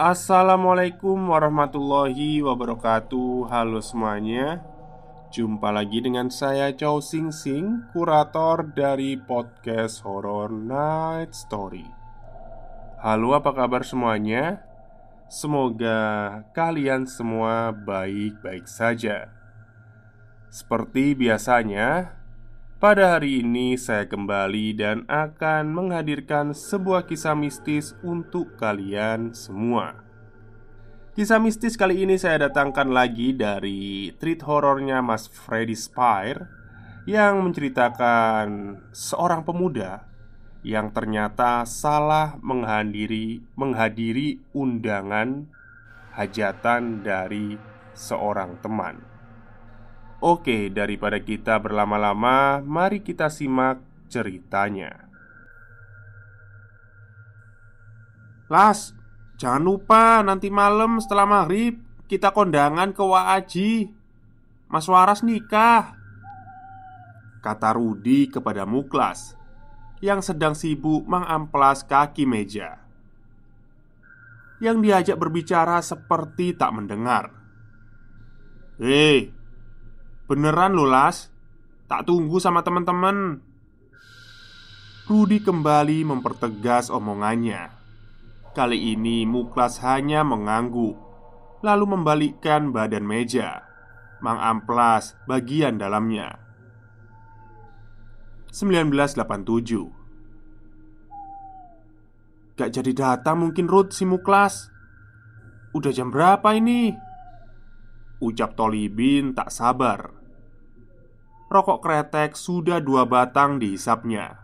Assalamualaikum warahmatullahi wabarakatuh. Halo semuanya. Jumpa lagi dengan saya Chow Sing Sing Kurator dari podcast Horror Night Story. Halo apa kabar semuanya? Semoga kalian semua baik-baik saja. Seperti biasanya pada hari ini saya kembali dan akan menghadirkan sebuah kisah mistis untuk kalian semua. Kisah mistis kali ini saya datangkan lagi dari treat horornya Mas Freddy Spire yang menceritakan seorang pemuda yang ternyata salah menghadiri menghadiri undangan hajatan dari seorang teman. Oke, daripada kita berlama-lama, mari kita simak ceritanya. Las, jangan lupa nanti malam setelah maghrib kita kondangan ke Waaji. Mas Waras nikah. Kata Rudi kepada Muklas yang sedang sibuk mengamplas kaki meja. Yang diajak berbicara seperti tak mendengar. Hei, Beneran loh Las. Tak tunggu sama teman-teman. Rudi kembali mempertegas omongannya. Kali ini Muklas hanya mengangguk Lalu membalikkan badan meja Mengamplas bagian dalamnya. 1987 Gak jadi datang mungkin Rud si Muklas. Udah jam berapa ini? Ucap Tolibin tak sabar Rokok kretek sudah dua batang dihisapnya.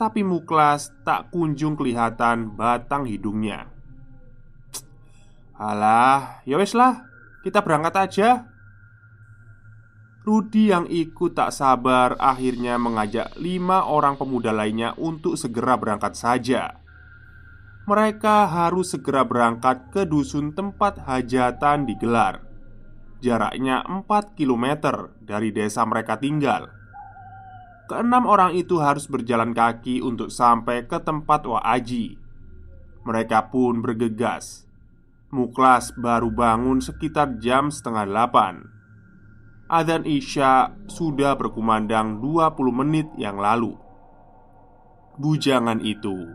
Tapi Muklas tak kunjung kelihatan batang hidungnya. Alah, ya wes lah, kita berangkat aja. Rudi yang ikut tak sabar akhirnya mengajak lima orang pemuda lainnya untuk segera berangkat saja. Mereka harus segera berangkat ke dusun tempat hajatan digelar Jaraknya 4 km dari desa mereka tinggal. Keenam orang itu harus berjalan kaki untuk sampai ke tempat Wa'aji Mereka pun bergegas. Muklas baru bangun sekitar jam setengah delapan. Adzan Isya sudah berkumandang 20 menit yang lalu. Bujangan itu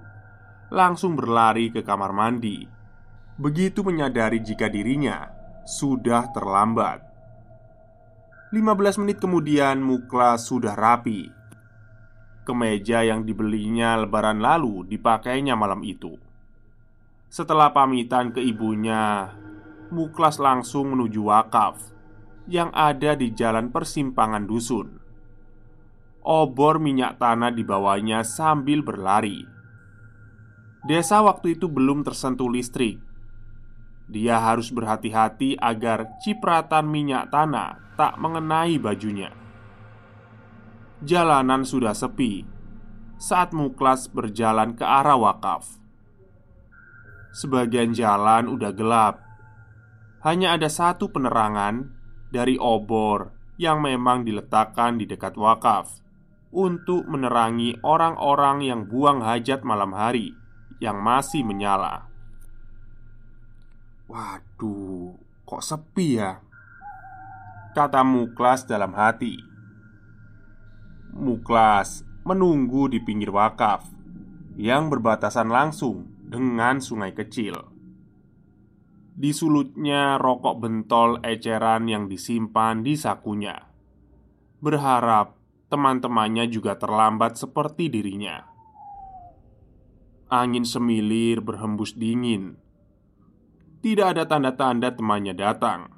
langsung berlari ke kamar mandi. Begitu menyadari jika dirinya sudah terlambat. 15 menit kemudian Muklas sudah rapi. Kemeja yang dibelinya lebaran lalu dipakainya malam itu. Setelah pamitan ke ibunya Muklas langsung menuju wakaf Yang ada di jalan persimpangan dusun. Obor minyak tanah dibawanya sambil berlari. Desa waktu itu belum tersentuh listrik dia harus berhati-hati agar cipratan minyak tanah tak mengenai bajunya. Jalanan sudah sepi saat Muklas berjalan ke arah wakaf. Sebagian jalan udah gelap. Hanya ada satu penerangan dari obor yang memang diletakkan di dekat wakaf untuk menerangi orang-orang yang buang hajat malam hari yang masih menyala. Waduh, kok sepi ya? Kata Muklas dalam hati. Muklas menunggu di pinggir wakaf yang berbatasan langsung dengan sungai kecil. Di sulutnya rokok bentol eceran yang disimpan di sakunya. Berharap teman-temannya juga terlambat seperti dirinya. Angin semilir berhembus dingin tidak ada tanda-tanda temannya datang.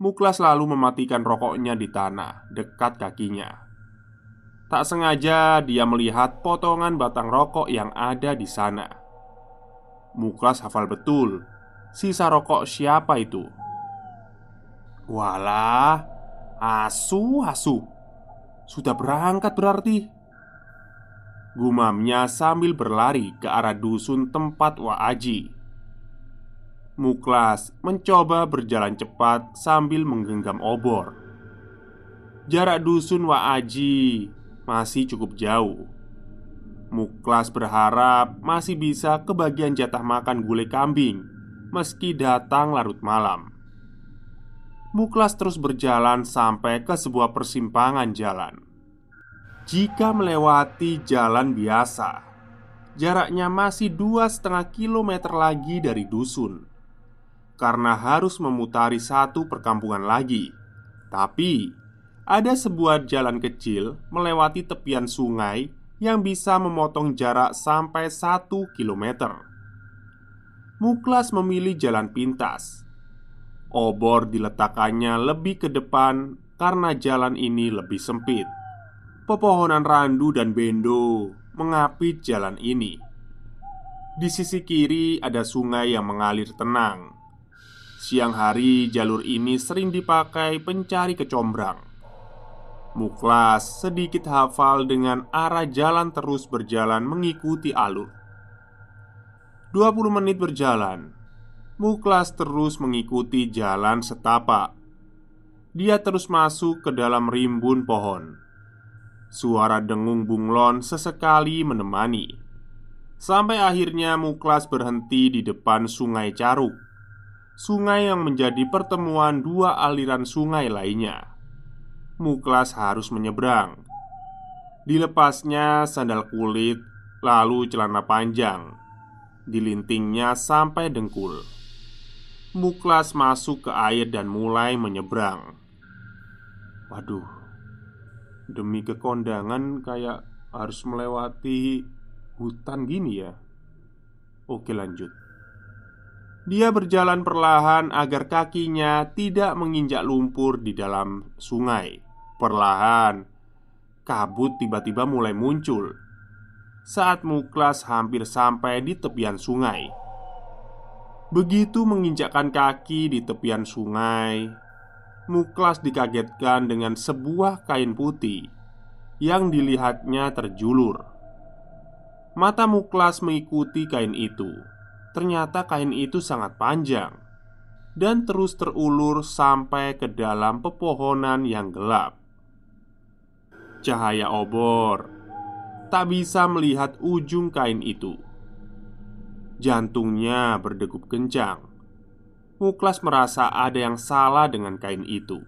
Muklas lalu mematikan rokoknya di tanah dekat kakinya. Tak sengaja dia melihat potongan batang rokok yang ada di sana. Muklas hafal betul sisa rokok siapa itu. Walah, asu, asu, sudah berangkat berarti. Gumamnya sambil berlari ke arah dusun tempat Wa Aji. Muklas mencoba berjalan cepat sambil menggenggam obor. Jarak dusun Wa Aji masih cukup jauh. Muklas berharap masih bisa kebagian jatah makan gulai kambing meski datang larut malam. Muklas terus berjalan sampai ke sebuah persimpangan jalan. Jika melewati jalan biasa, jaraknya masih dua setengah kilometer lagi dari dusun karena harus memutari satu perkampungan lagi. Tapi ada sebuah jalan kecil melewati tepian sungai yang bisa memotong jarak sampai satu kilometer. Muklas memilih jalan pintas. Obor diletakkannya lebih ke depan karena jalan ini lebih sempit. Pepohonan randu dan bendo mengapit jalan ini. Di sisi kiri ada sungai yang mengalir tenang Siang hari jalur ini sering dipakai pencari kecombrang. Muklas sedikit hafal dengan arah jalan terus berjalan mengikuti alur. 20 menit berjalan Muklas terus mengikuti jalan setapak. Dia terus masuk ke dalam rimbun pohon. Suara dengung bunglon sesekali menemani. Sampai akhirnya Muklas berhenti di depan sungai Caruk sungai yang menjadi pertemuan dua aliran sungai lainnya. Muklas harus menyeberang. Dilepasnya sandal kulit, lalu celana panjang. Dilintingnya sampai dengkul. Muklas masuk ke air dan mulai menyeberang. Waduh, demi kekondangan kayak harus melewati hutan gini ya. Oke, lanjut. Dia berjalan perlahan agar kakinya tidak menginjak lumpur di dalam sungai. Perlahan, kabut tiba-tiba mulai muncul saat Muklas hampir sampai di tepian sungai. Begitu menginjakkan kaki di tepian sungai, Muklas dikagetkan dengan sebuah kain putih yang dilihatnya terjulur. Mata Muklas mengikuti kain itu Ternyata kain itu sangat panjang dan terus terulur sampai ke dalam pepohonan yang gelap. Cahaya obor tak bisa melihat ujung kain itu. Jantungnya berdegup kencang. Muklas merasa ada yang salah dengan kain itu.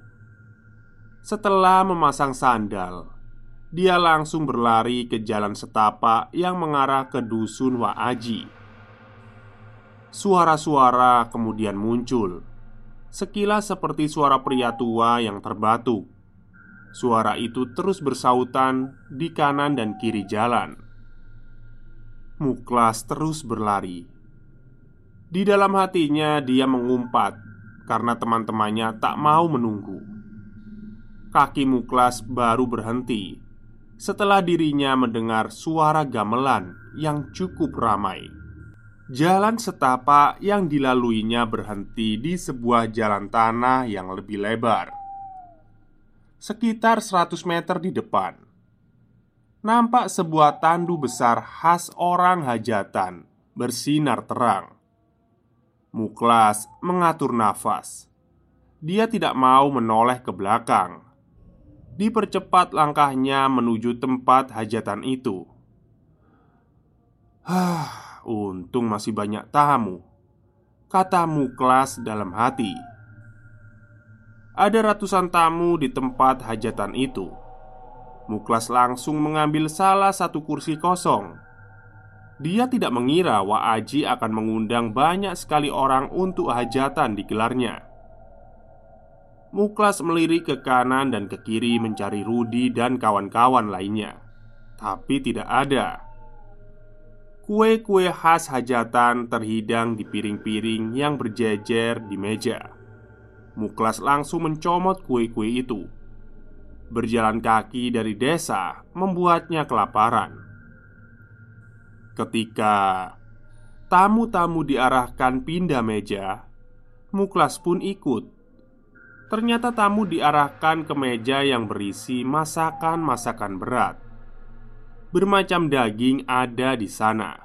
Setelah memasang sandal, dia langsung berlari ke jalan setapak yang mengarah ke dusun Waaji. Suara-suara kemudian muncul. Sekilas seperti suara pria tua yang terbatu. Suara itu terus bersautan di kanan dan kiri jalan. Muklas terus berlari. Di dalam hatinya dia mengumpat Karena teman-temannya tak mau menunggu. Kaki Muklas baru berhenti Setelah dirinya mendengar suara gamelan yang cukup ramai Jalan setapak yang dilaluinya berhenti di sebuah jalan tanah yang lebih lebar Sekitar 100 meter di depan. Nampak sebuah tandu besar khas orang hajatan Bersinar terang. Muklas mengatur nafas. Dia tidak mau menoleh ke belakang. Dipercepat langkahnya menuju tempat hajatan itu. Hah, untung masih banyak tamu Kata Muklas dalam hati Ada ratusan tamu di tempat hajatan itu Muklas langsung mengambil salah satu kursi kosong. Dia tidak mengira Wa Aji akan mengundang banyak sekali orang untuk hajatan digelarnya. Muklas melirik ke kanan dan ke kiri mencari Rudi dan kawan-kawan lainnya, tapi tidak ada. Kue-kue khas hajatan terhidang di piring-piring yang berjejer di meja. Muklas langsung mencomot kue-kue itu Berjalan kaki dari desa membuatnya kelaparan. Ketika tamu-tamu diarahkan pindah meja, Muklas pun ikut. Ternyata tamu diarahkan ke meja yang berisi masakan-masakan berat. Bermacam daging ada di sana.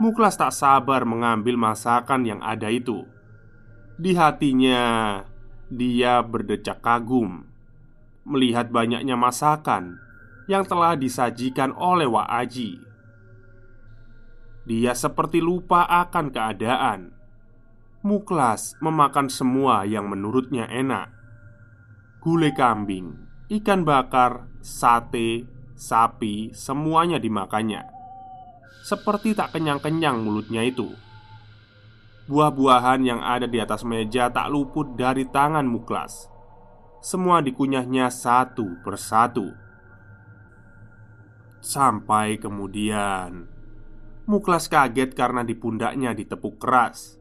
Muklas tak sabar mengambil masakan yang ada itu. Di hatinya, dia berdecak kagum melihat banyaknya masakan yang telah disajikan oleh Wak Aji. Dia seperti lupa akan keadaan. Muklas memakan semua yang menurutnya enak. Gulai kambing, ikan bakar, sate, sapi, semuanya dimakannya. Seperti tak kenyang-kenyang mulutnya itu. Buah-buahan yang ada di atas meja tak luput dari tangan Muklas semua dikunyahnya satu persatu. Sampai kemudian Muklas kaget karena di pundaknya ditepuk keras.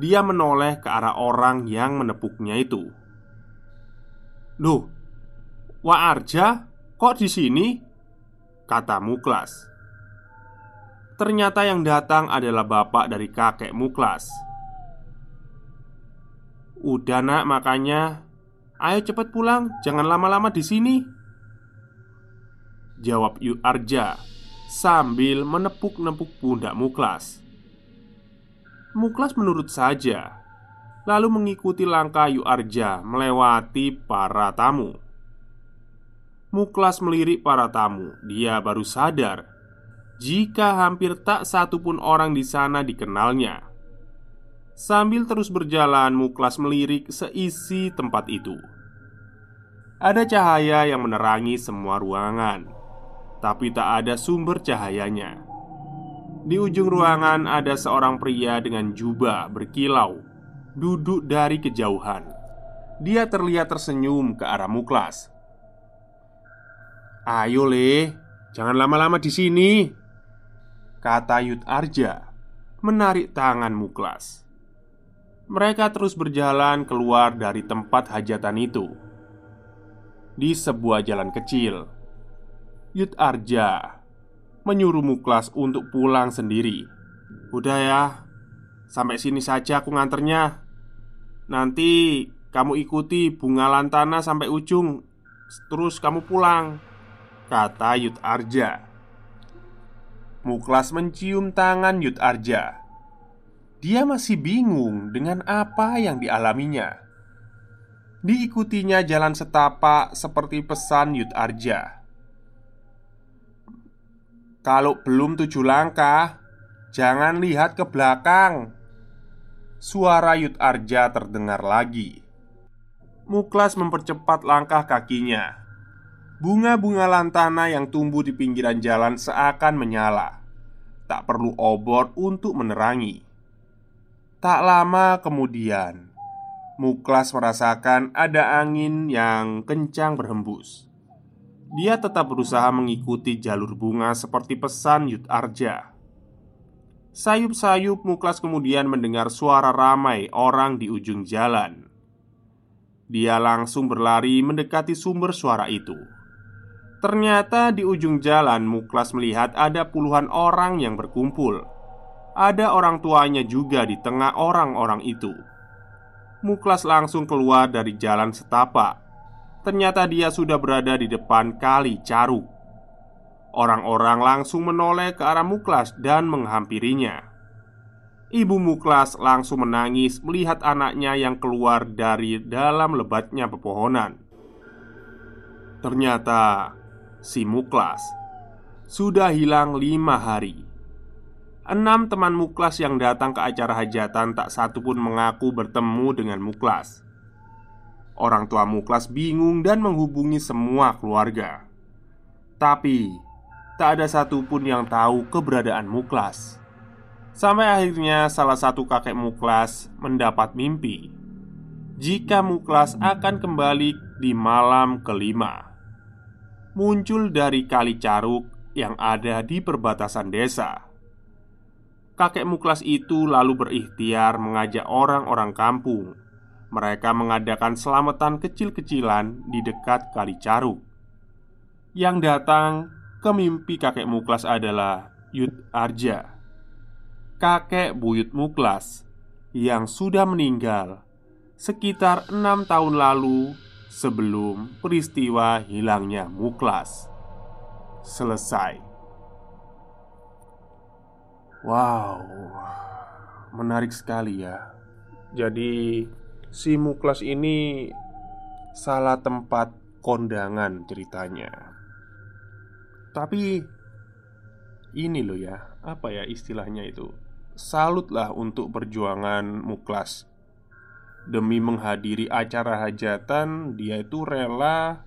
Dia menoleh ke arah orang yang menepuknya itu. Duh, Wa Arja, kok di sini? Kata Muklas Ternyata yang datang adalah bapak dari kakek Muklas Udah nak makanya Ayo cepat pulang, jangan lama-lama di sini. Jawab Yu Arja sambil menepuk-nepuk pundak Muklas. Muklas menurut saja, lalu mengikuti langkah Yu Arja melewati para tamu. Muklas melirik para tamu. Dia baru sadar jika hampir tak satu pun orang di sana dikenalnya. Sambil terus berjalan, Muklas melirik seisi tempat itu. Ada cahaya yang menerangi semua ruangan, tapi tak ada sumber cahayanya. Di ujung ruangan ada seorang pria dengan jubah berkilau, duduk dari kejauhan. Dia terlihat tersenyum ke arah Muklas. "Ayo, Le, jangan lama-lama di sini," kata Yud Arja, menarik tangan Muklas. Mereka terus berjalan keluar dari tempat hajatan itu. Di sebuah jalan kecil Yud Arja Menyuruh Muklas untuk pulang sendiri. Udah ya Sampai sini saja aku nganternya. Nanti kamu ikuti bunga lantana sampai ujung Terus kamu pulang Kata Yud Arja Muklas mencium tangan Yud Arja dia masih bingung dengan apa yang dialaminya. Diikutinya jalan setapak seperti pesan Yud Arja. Kalau belum tujuh langkah, jangan lihat ke belakang. Suara Yud Arja terdengar lagi. Muklas mempercepat langkah kakinya. Bunga-bunga lantana yang tumbuh di pinggiran jalan seakan menyala. Tak perlu obor untuk menerangi. Tak lama kemudian, Muklas merasakan ada angin yang kencang berhembus. Dia tetap berusaha mengikuti jalur bunga seperti pesan Yud Arja. Sayup-sayup Muklas kemudian mendengar suara ramai orang di ujung jalan. Dia langsung berlari mendekati sumber suara itu. Ternyata di ujung jalan Muklas melihat ada puluhan orang yang berkumpul Ada orang tuanya juga di tengah orang-orang itu. Muklas langsung keluar dari jalan setapak. Ternyata dia sudah berada di depan kali Caruk. Orang-orang langsung menoleh ke arah Muklas dan menghampirinya. Ibu Muklas langsung menangis melihat anaknya yang keluar dari dalam lebatnya pepohonan. Ternyata si Muklas sudah hilang lima hari. Enam teman Muklas yang datang ke acara hajatan tak satu pun mengaku bertemu dengan Muklas. Orang tua Muklas bingung dan menghubungi semua keluarga. Tapi tak ada satupun yang tahu keberadaan Muklas. Sampai akhirnya salah satu kakek Muklas mendapat mimpi jika Muklas akan kembali di malam kelima. Muncul dari kali caruk yang ada di perbatasan desa kakek muklas itu lalu berikhtiar mengajak orang-orang kampung. Mereka mengadakan selamatan kecil-kecilan di dekat Kali Caruk. Yang datang ke mimpi kakek Muklas adalah Yud Arja, kakek buyut Muklas yang sudah meninggal sekitar enam tahun lalu sebelum peristiwa hilangnya Muklas. Selesai. Wow, menarik sekali ya. Jadi, si Muklas ini salah tempat kondangan ceritanya. Tapi ini loh ya, apa ya istilahnya itu? Salutlah untuk perjuangan Muklas. Demi menghadiri acara hajatan, dia itu rela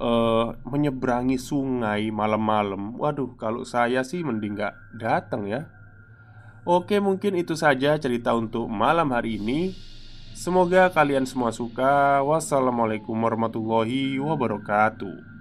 uh, menyeberangi sungai malam-malam. Waduh, kalau saya sih mending gak datang ya. Oke, mungkin itu saja cerita untuk malam hari ini. Semoga kalian semua suka. Wassalamualaikum warahmatullahi wabarakatuh.